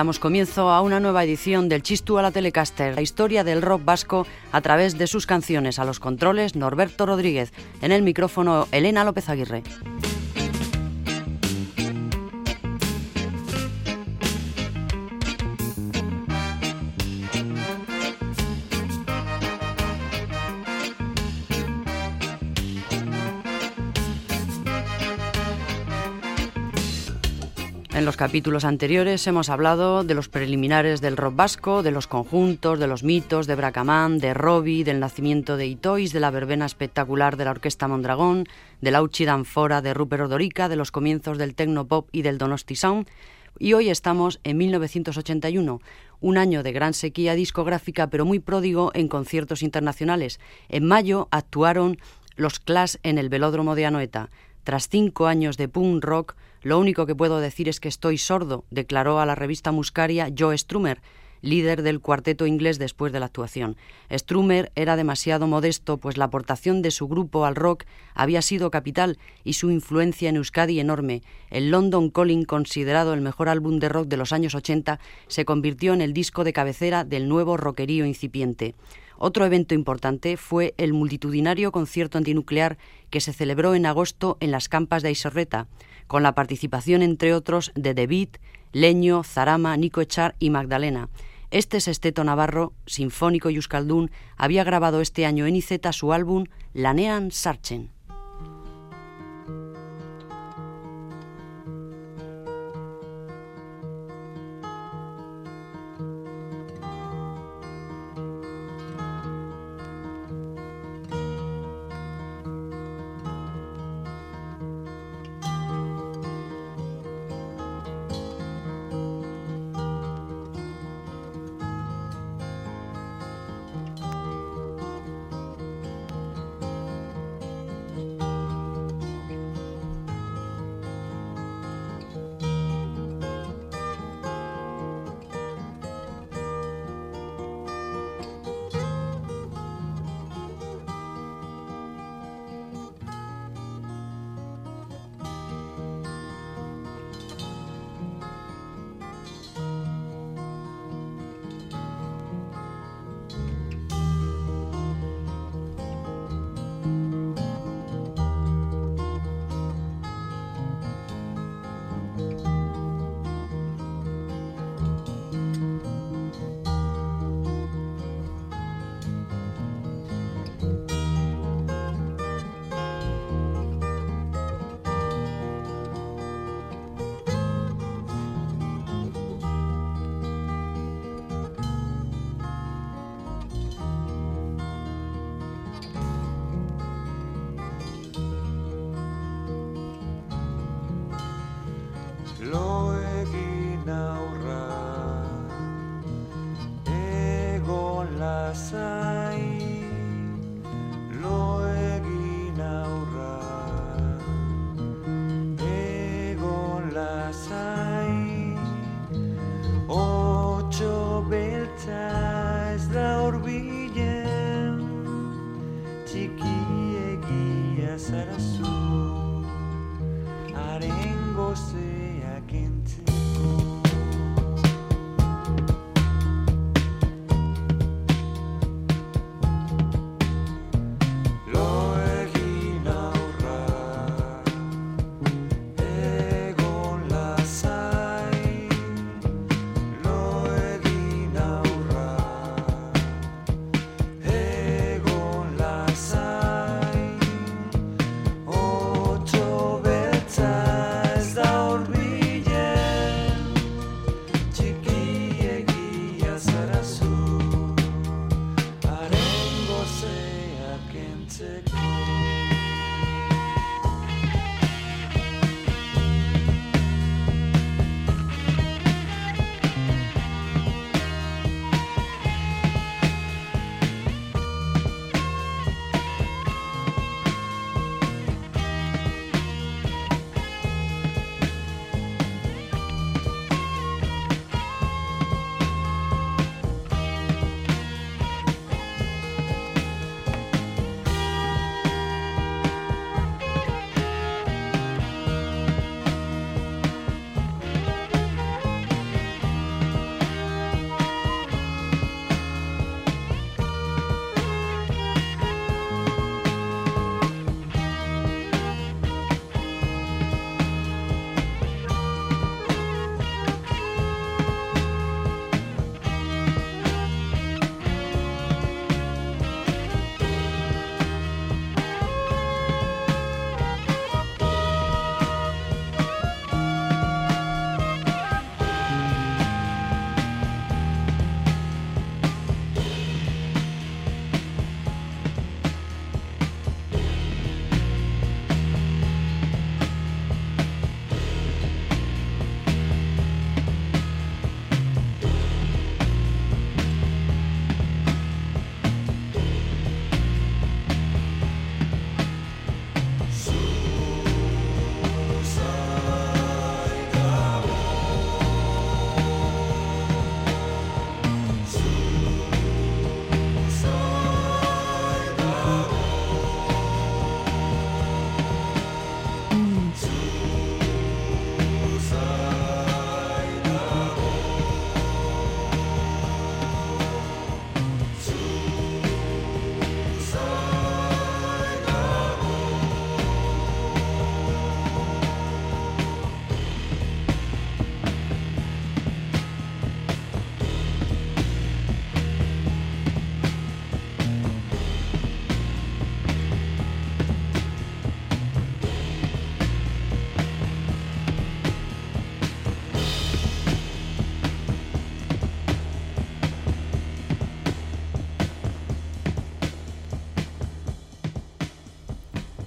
Damos comienzo a una nueva edición del Chistu a la Telecaster, la historia del rock vasco a través de sus canciones. A los controles, Norberto Rodríguez. En el micrófono, Elena López Aguirre. Capítulos anteriores hemos hablado de los preliminares del rock vasco, de los conjuntos, de los mitos, de Bracamán, de Robbie, del nacimiento de Itois, de la verbena espectacular de la Orquesta Mondragón, de la Uchi Danfora de Rupert Odorica, de los comienzos del Tecnopop y del Donosti Sound. Y hoy estamos en 1981, un año de gran sequía discográfica, pero muy pródigo en conciertos internacionales. En mayo actuaron los Clash en el Velódromo de Anoeta. Tras cinco años de punk rock, lo único que puedo decir es que estoy sordo, declaró a la revista Muscaria Joe Strummer, líder del cuarteto inglés después de la actuación. Strummer era demasiado modesto, pues la aportación de su grupo al rock había sido capital y su influencia en Euskadi enorme. El London Calling, considerado el mejor álbum de rock de los años 80, se convirtió en el disco de cabecera del nuevo rockerío incipiente. Otro evento importante fue el multitudinario concierto antinuclear que se celebró en agosto en las campas de Isorreta, con la participación, entre otros, de David, Leño, Zarama, Nico Echar y Magdalena. Este sexteto navarro, sinfónico y euskaldún, había grabado este año en Iceta su álbum Lanean Sarchen.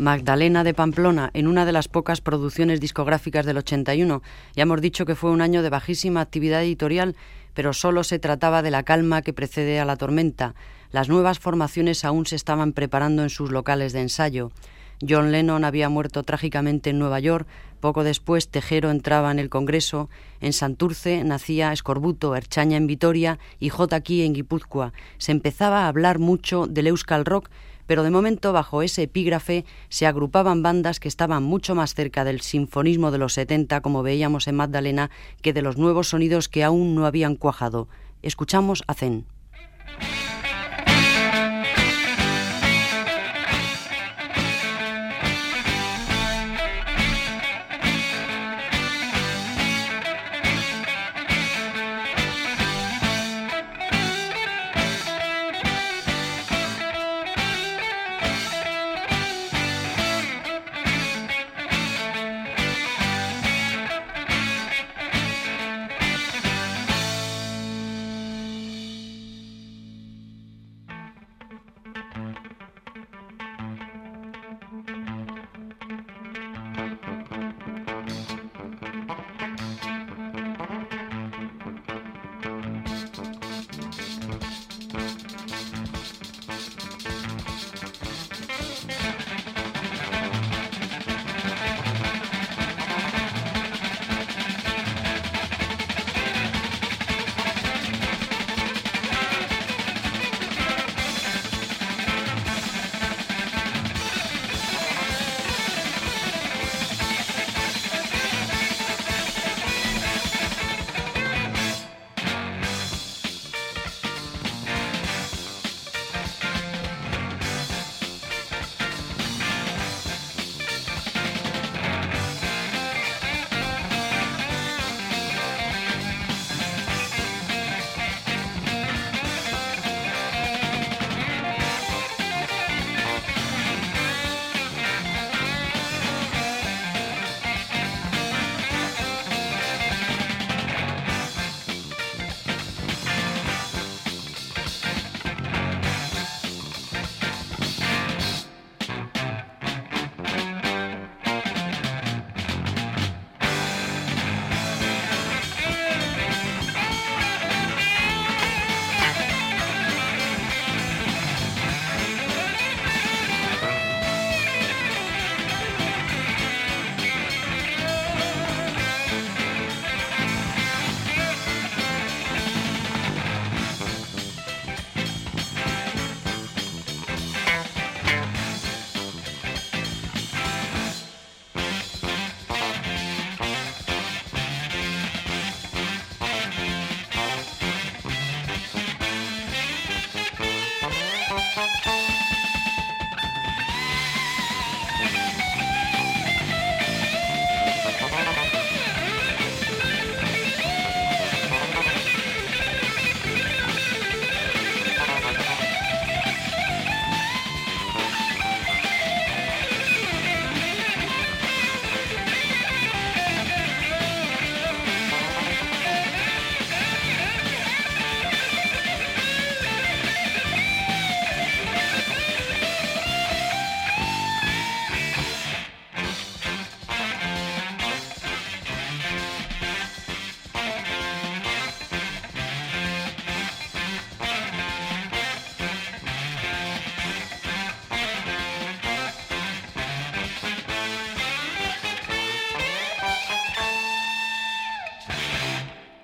Magdalena de Pamplona, en una de las pocas producciones discográficas del 81. Ya hemos dicho que fue un año de bajísima actividad editorial, pero solo se trataba de la calma que precede a la tormenta. Las nuevas formaciones aún se estaban preparando en sus locales de ensayo. John Lennon había muerto trágicamente en Nueva York, poco después Tejero entraba en el Congreso, en Santurce nacía Escorbuto, Erchaña en Vitoria y J. en Guipúzcoa. Se empezaba a hablar mucho del Euskal Rock, pero de momento bajo ese epígrafe se agrupaban bandas que estaban mucho más cerca del sinfonismo de los 70, como veíamos en Magdalena, que de los nuevos sonidos que aún no habían cuajado. Escuchamos a Zen.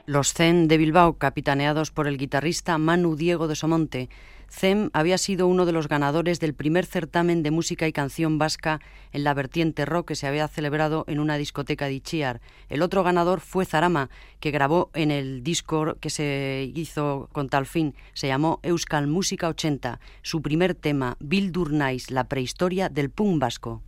Los Zen de Bilbao, capitaneados por el guitarrista Manu Diego de Somonte. Zen había sido uno de los ganadores del primer certamen de música y canción vasca en la vertiente rock que se había celebrado en una discoteca de Ichiar. El otro ganador fue Zarama, que grabó en el disco que se hizo con tal fin. Se llamó Euskal Música 80. Su primer tema, Bill Durnais, la prehistoria del punk vasco.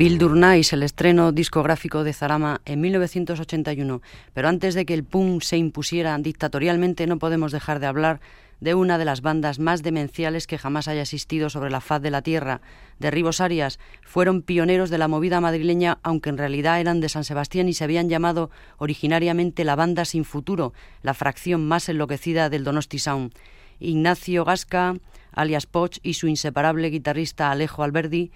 Bill Durnais, el estreno discográfico de Zarama en 1981. Pero antes de que el punk se impusiera dictatorialmente, no podemos dejar de hablar de una de las bandas más demenciales que jamás haya existido sobre la faz de la tierra. Derribos Arias fueron pioneros de la movida madrileña, aunque en realidad eran de San Sebastián y se habían llamado originariamente la Banda Sin Futuro, la fracción más enloquecida del Donosti Sound. Ignacio Gasca, alias Poch, y su inseparable guitarrista Alejo Alberdi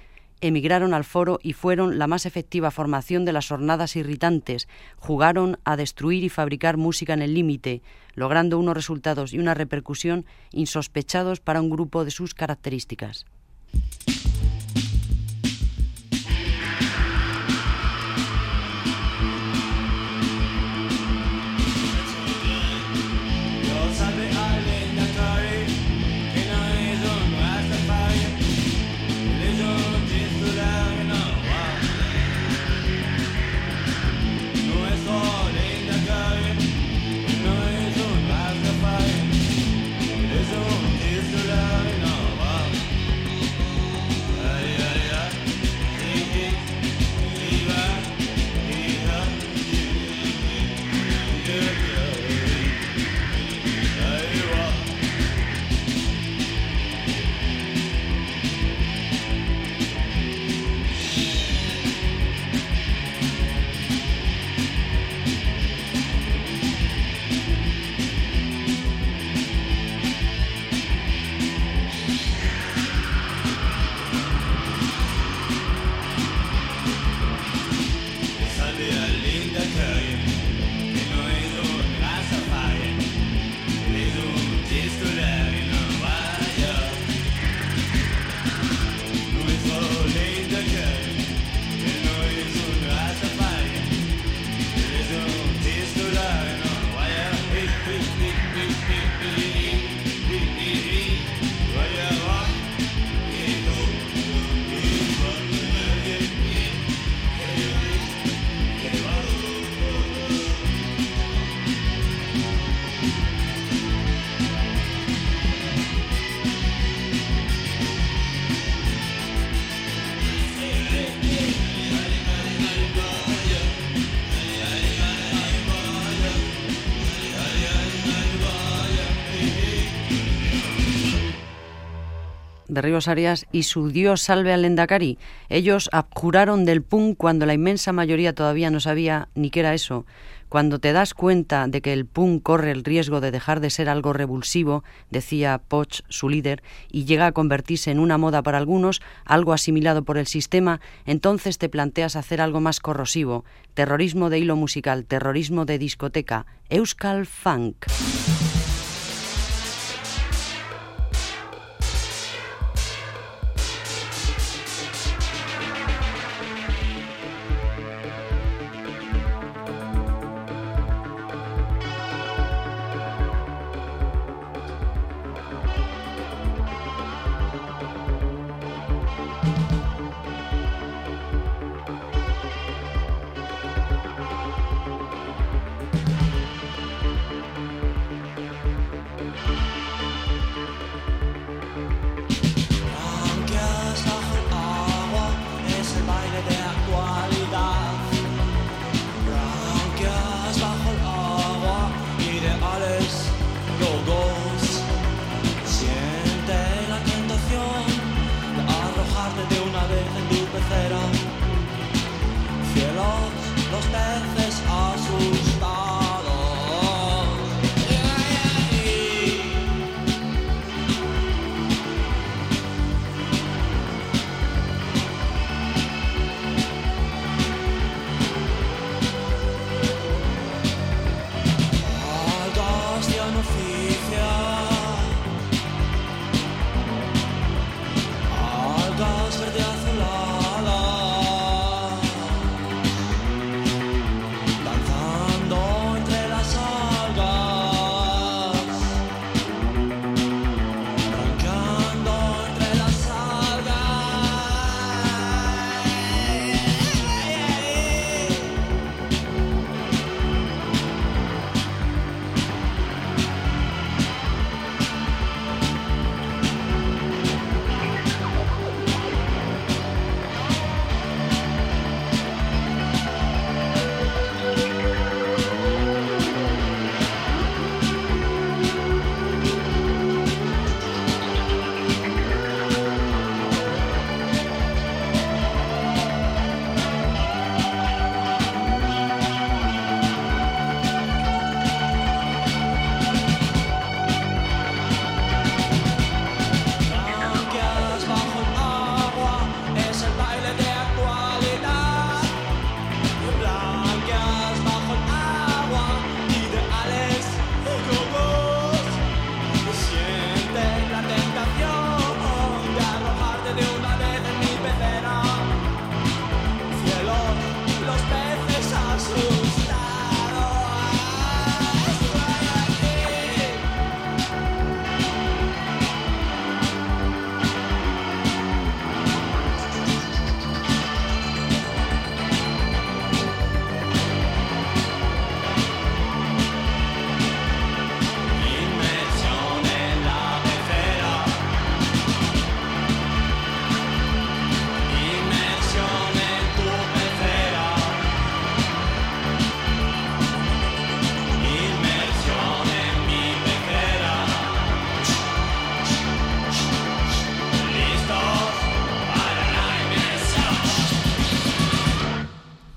emigraron al foro y fueron la más efectiva formación de las jornadas irritantes. Jugaron a destruir y fabricar música en el límite, logrando unos resultados y una repercusión insospechados para un grupo de sus características. Ríos Arias y su Dios salve al Lendakari. Ellos abjuraron del punk cuando la inmensa mayoría todavía no sabía ni qué era eso. Cuando te das cuenta de que el punk corre el riesgo de dejar de ser algo revulsivo, decía Poch, su líder, y llega a convertirse en una moda para algunos, algo asimilado por el sistema, entonces te planteas hacer algo más corrosivo. Terrorismo de hilo musical, terrorismo de discoteca, Euskal Funk.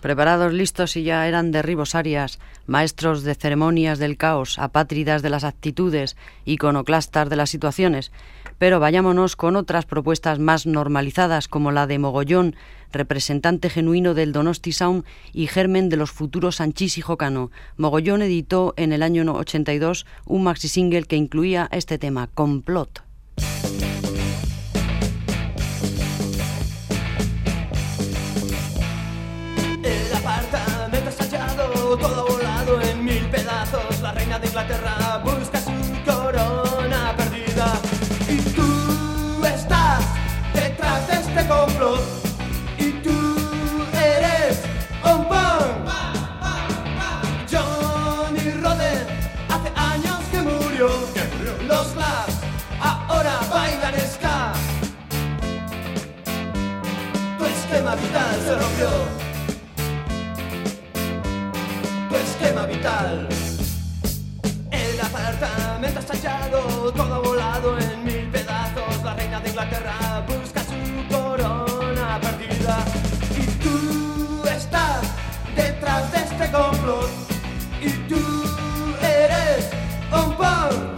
Preparados, listos y ya eran derribos arias, maestros de ceremonias del caos, apátridas de las actitudes, iconoclastas de las situaciones. Pero vayámonos con otras propuestas más normalizadas, como la de Mogollón, representante genuino del Donosti Sound y germen de los futuros Sanchís y Jocano. Mogollón editó en el año 82 un maxi single que incluía este tema, Complot. Vital apartamento estallado, todo volado en mil pedazos. La reina de Inglaterra busca su corona perdida. Y tú estás detrás de este complot. Y tú eres un punk.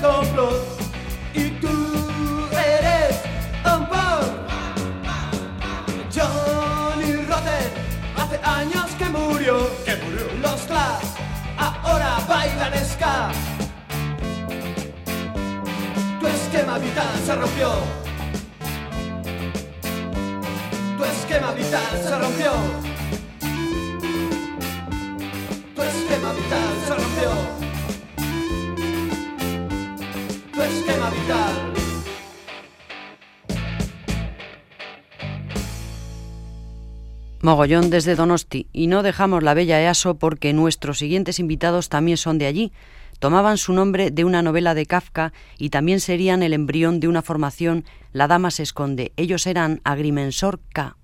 Complot. Y tú eres un punk. Johnny Rotten hace años que murió. Tu esquema vital se rompió. Tu esquema vital se rompió. Tu esquema vital se rompió. Mogollón desde Donosti y no dejamos la bella EASO porque nuestros siguientes invitados también son de allí. Tomaban su nombre de una novela de Kafka y también serían el embrión de una formación La Dama se esconde. Ellos eran Agrimensor K.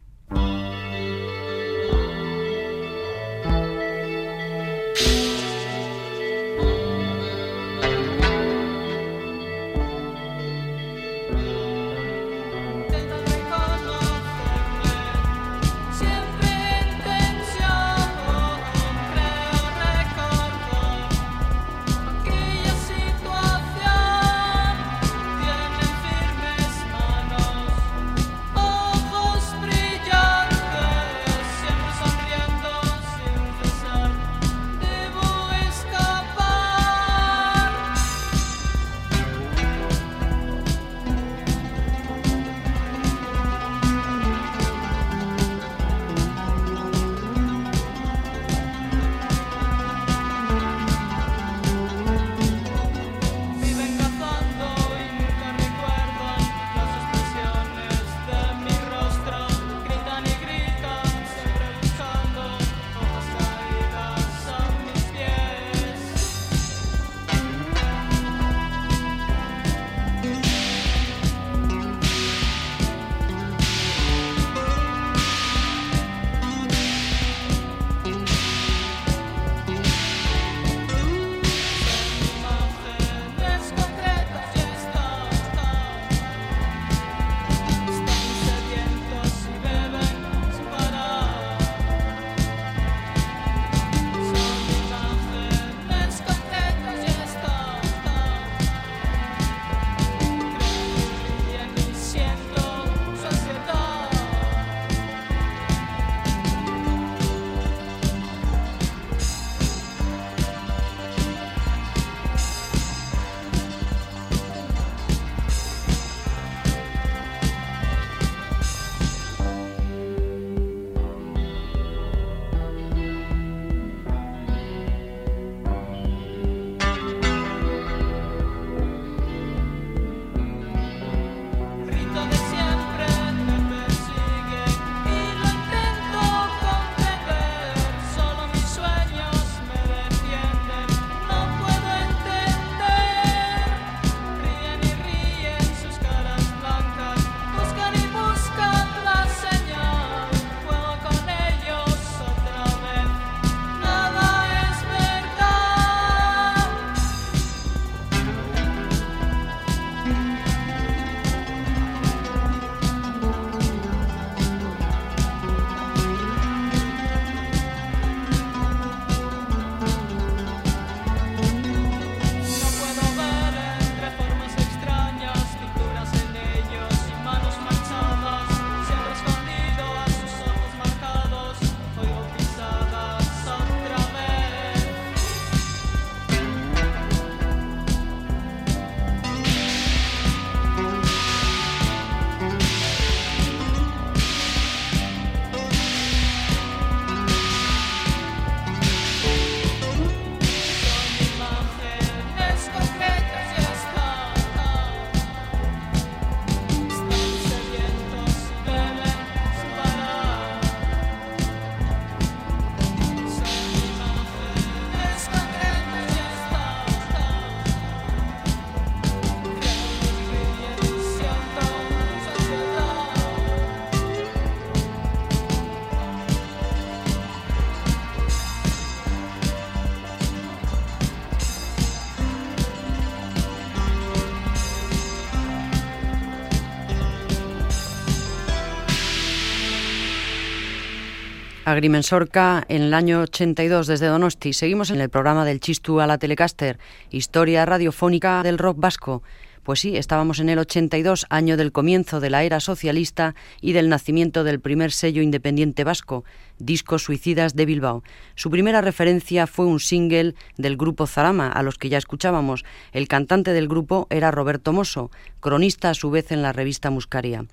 Agrimensorca en el año 82 desde Donosti. Seguimos en el programa del Chistu a la Telecaster, historia radiofónica del rock vasco. Pues sí, estábamos en el 82, año del comienzo de la era socialista y del nacimiento del primer sello independiente vasco, Discos Suicidas de Bilbao. Su primera referencia fue un single del grupo Zarama, a los que ya escuchábamos. El cantante del grupo era Roberto Mosso, cronista a su vez en la revista Muscaria.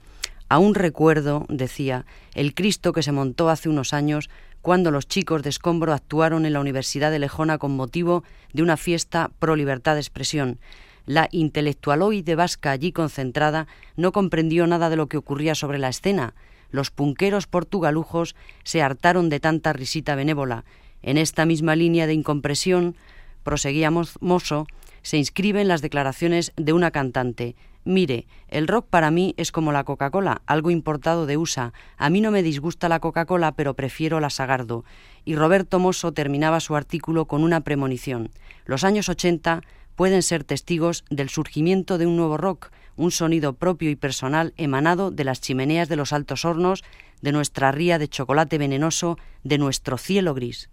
Aún recuerdo, decía, el Cristo que se montó hace unos años cuando los chicos de Escombro actuaron en la Universidad de Lejona con motivo de una fiesta pro libertad de expresión. La intelectualoide vasca allí concentrada no comprendió nada de lo que ocurría sobre la escena. Los punqueros portugalujos se hartaron de tanta risita benévola. En esta misma línea de incompresión, proseguía Mosso, se inscriben las declaraciones de una cantante. Mire, el rock para mí es como la Coca-Cola, algo importado de USA. A mí no me disgusta la Coca-Cola, pero prefiero la Sagardo. Y Roberto Mosso terminaba su artículo con una premonición. Los años 80 pueden ser testigos del surgimiento de un nuevo rock, un sonido propio y personal emanado de las chimeneas de los altos hornos, de nuestra ría de chocolate venenoso, de nuestro cielo gris.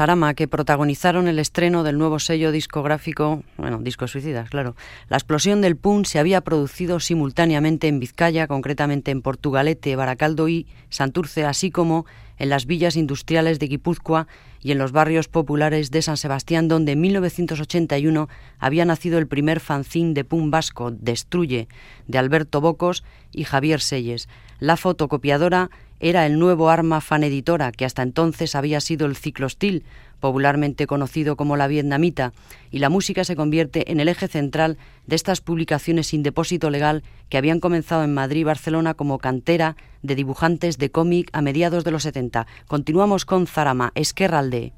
Sarama, que protagonizaron el estreno del nuevo sello discográfico, bueno, Disco Suicidas, claro. La explosión del punk se había producido simultáneamente en Vizcaya, concretamente en Portugalete, Baracaldo y Santurce, así como en las villas industriales de Guipúzcoa y en los barrios populares de San Sebastián, donde en 1981 había nacido el primer fanzín de punk vasco, Destruye, de Alberto Bocos y Javier Selles. La fotocopiadora era el nuevo arma faneditora que hasta entonces había sido el ciclostil, popularmente conocido como la vietnamita, y la música se convierte en el eje central de estas publicaciones sin depósito legal que habían comenzado en Madrid y Barcelona como cantera de dibujantes de cómic a mediados de los 70. Continuamos con Zarama, Esquerralde.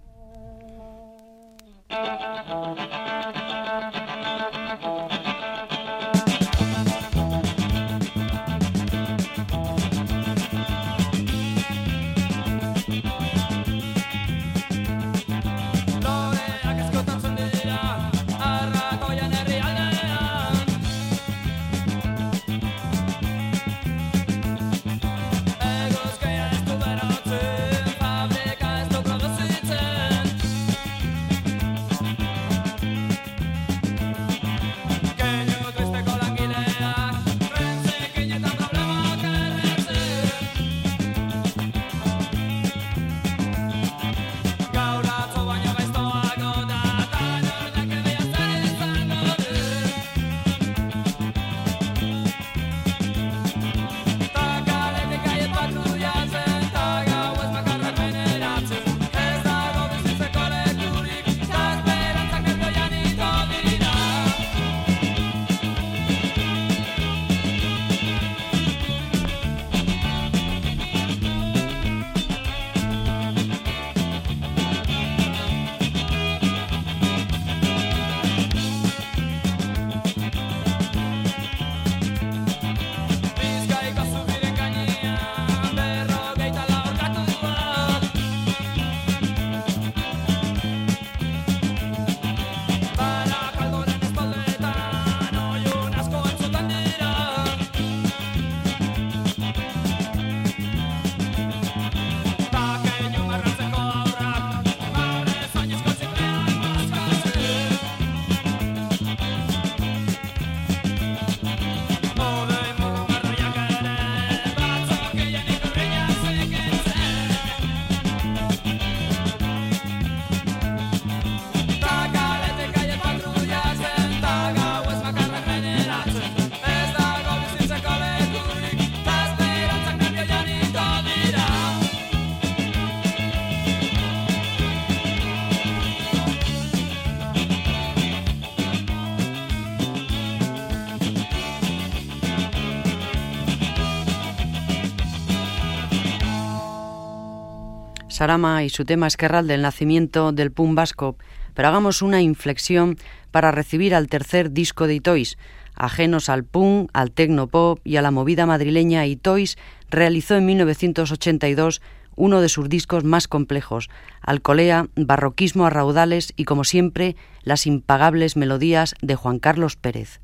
Sarama y su tema esquerral del nacimiento del punk vasco, pero hagamos una inflexión para recibir al tercer disco de Itois. Ajenos al punk, al tecnopop y a la movida madrileña, Itois realizó en 1982 uno de sus discos más complejos, Alcolea, barroquismo a raudales y, como siempre, las impagables melodías de Juan Carlos Pérez.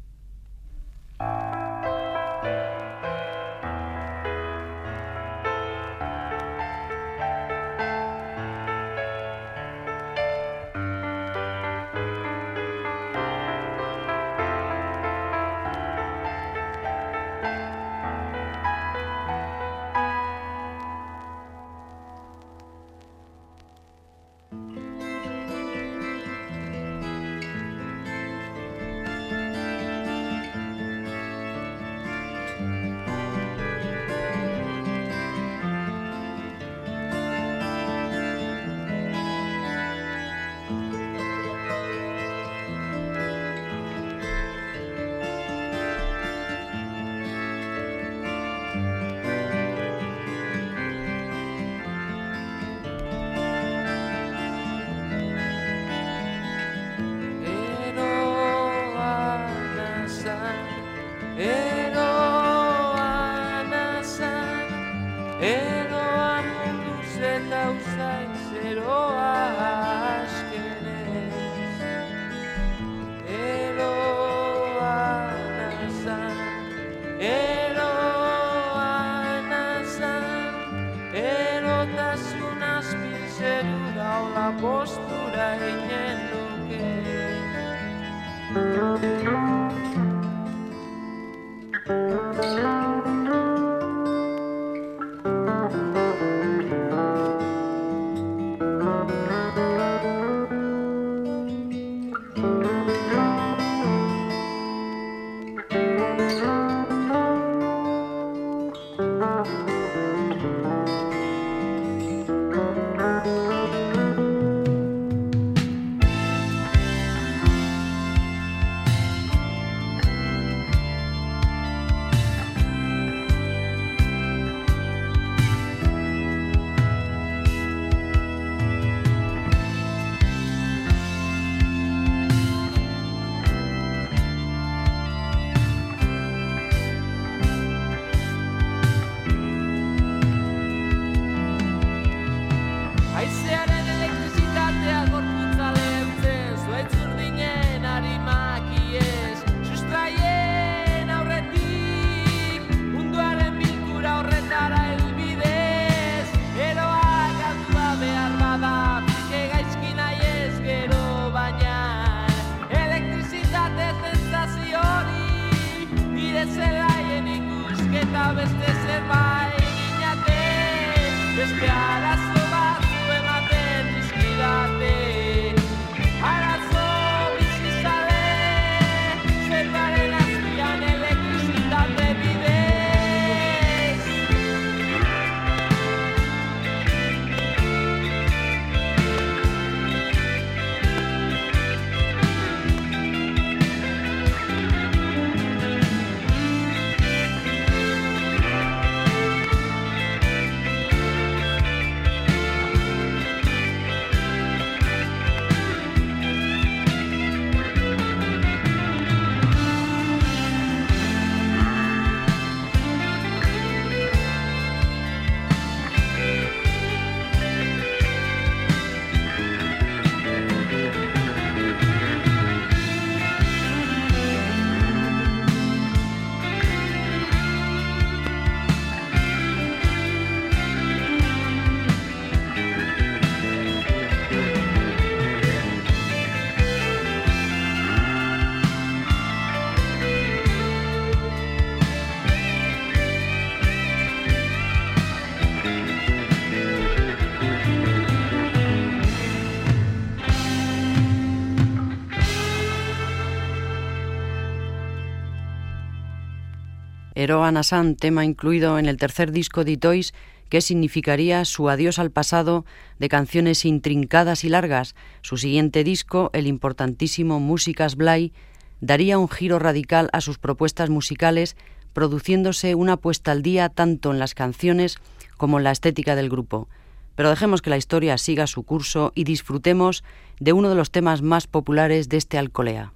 Eroan Asan, tema incluido en el tercer disco de Toys, que significaría su adiós al pasado de canciones intrincadas y largas. Su siguiente disco, el importantísimo Músicas Blay, daría un giro radical a sus propuestas musicales, produciéndose una puesta al día tanto en las canciones como en la estética del grupo. Pero dejemos que la historia siga su curso y disfrutemos de uno de los temas más populares de este Alcolea.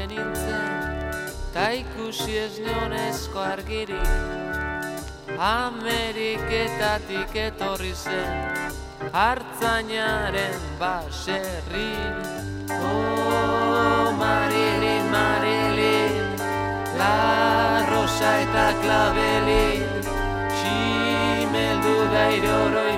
maite nintzen, ta ikusi ez neonezko argirik, Ameriketatik etorri zen, hartzainaren baserrin. Oh, Marilyn, Marilyn, la rosa eta klabelin, ximeldu da iroroi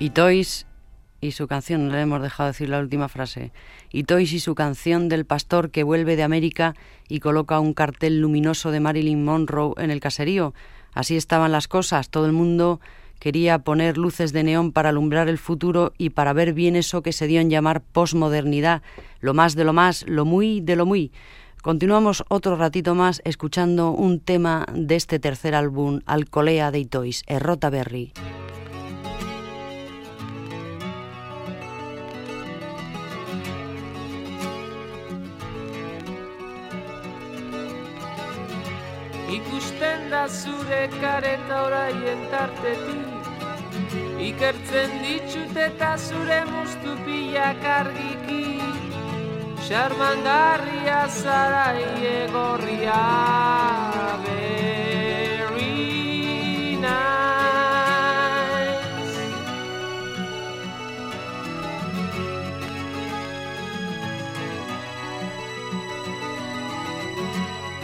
Y Toys y su canción, no le hemos dejado decir la última frase. Y Toys y su canción del pastor que vuelve de América y coloca un cartel luminoso de Marilyn Monroe en el caserío. Así estaban las cosas, todo el mundo quería poner luces de neón para alumbrar el futuro y para ver bien eso que se dio en llamar posmodernidad, lo más de lo más, lo muy de lo muy. Continuamos otro ratito más escuchando un tema de este tercer álbum, Alcolea de Itois, Errota Berry. Ikusten da zure kareta oraien tartetik. Ikertzen ditut eta zure mustu pilak argiki. Xarmangarria zara iegorria Very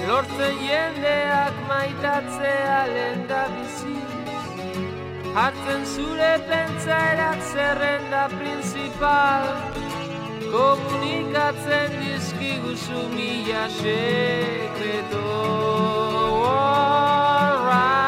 Lortzen jendeak maitatzea lehen da bizi. Hartzen zure pentsairak zerrenda principal. Komunikatzen dizkiguzu mila sekreto Alright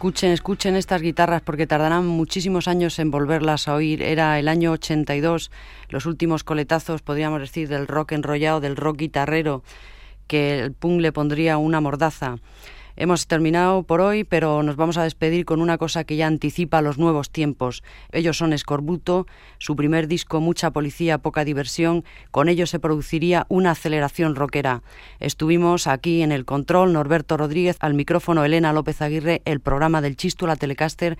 Escuchen, escuchen estas guitarras porque tardarán muchísimos años en volverlas a oír. Era el año 82, los últimos coletazos, podríamos decir, del rock enrollado, del rock guitarrero, que el punk le pondría una mordaza. Hemos terminado por hoy, pero nos vamos a despedir con una cosa que ya anticipa los nuevos tiempos. Ellos son Escorbuto, su primer disco Mucha Policía, Poca Diversión, con ellos se produciría una aceleración rockera. Estuvimos aquí en el control Norberto Rodríguez, al micrófono Elena López Aguirre, el programa del Chisto, la Telecaster.